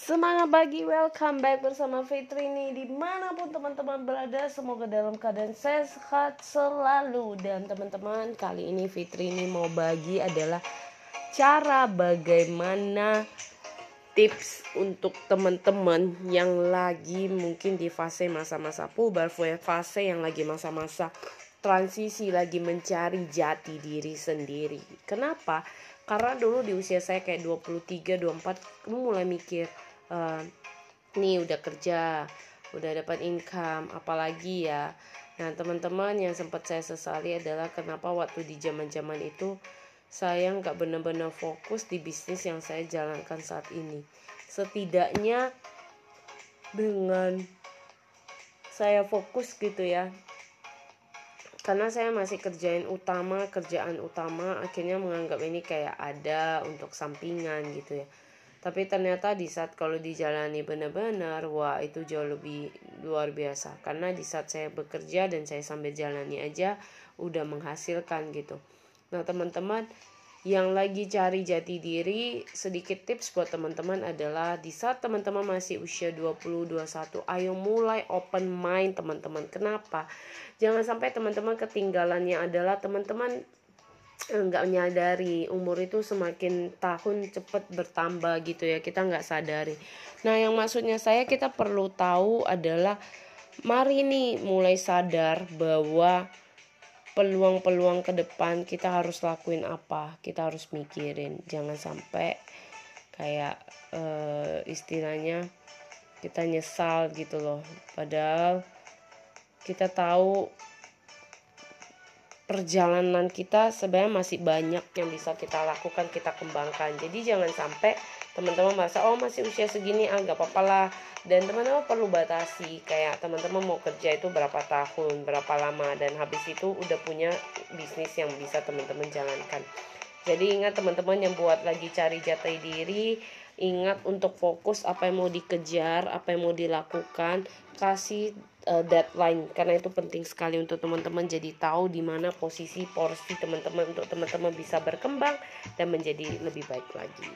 Semangat pagi, welcome back bersama Fitri ini Di mana pun teman-teman berada, semoga dalam keadaan sehat selalu Dan teman-teman, kali ini Fitri ini mau bagi adalah Cara bagaimana tips untuk teman-teman yang lagi mungkin di fase masa-masa puber Fase yang lagi masa-masa transisi, lagi mencari jati diri sendiri Kenapa? Karena dulu di usia saya kayak 23, 24 Kamu mulai mikir uh, nih udah kerja udah dapat income apalagi ya. Nah teman-teman yang sempat saya sesali adalah kenapa waktu di zaman zaman itu saya nggak benar-benar fokus di bisnis yang saya jalankan saat ini. Setidaknya dengan saya fokus gitu ya. Karena saya masih kerjain utama kerjaan utama akhirnya menganggap ini kayak ada untuk sampingan gitu ya tapi ternyata di saat kalau dijalani benar-benar wah itu jauh lebih luar biasa. Karena di saat saya bekerja dan saya sambil jalani aja udah menghasilkan gitu. Nah teman-teman yang lagi cari jati diri sedikit tips buat teman-teman adalah di saat teman-teman masih usia 20 21 ayo mulai open mind teman-teman. Kenapa? Jangan sampai teman-teman ketinggalannya adalah teman-teman nggak menyadari umur itu semakin tahun cepat bertambah gitu ya kita nggak sadari. Nah yang maksudnya saya kita perlu tahu adalah mari nih mulai sadar bahwa peluang-peluang ke depan kita harus lakuin apa kita harus mikirin. Jangan sampai kayak uh, istilahnya kita nyesal gitu loh. Padahal kita tahu perjalanan kita sebenarnya masih banyak yang bisa kita lakukan kita kembangkan. Jadi jangan sampai teman-teman merasa oh masih usia segini ah gak apa-apa lah. Dan teman-teman perlu batasi kayak teman-teman mau kerja itu berapa tahun berapa lama dan habis itu udah punya bisnis yang bisa teman-teman jalankan. Jadi ingat teman-teman yang buat lagi cari jati diri ingat untuk fokus apa yang mau dikejar apa yang mau dilakukan kasih uh, deadline karena itu penting sekali untuk teman-teman jadi tahu di mana posisi porsi teman-teman untuk teman-teman bisa berkembang dan menjadi lebih baik lagi.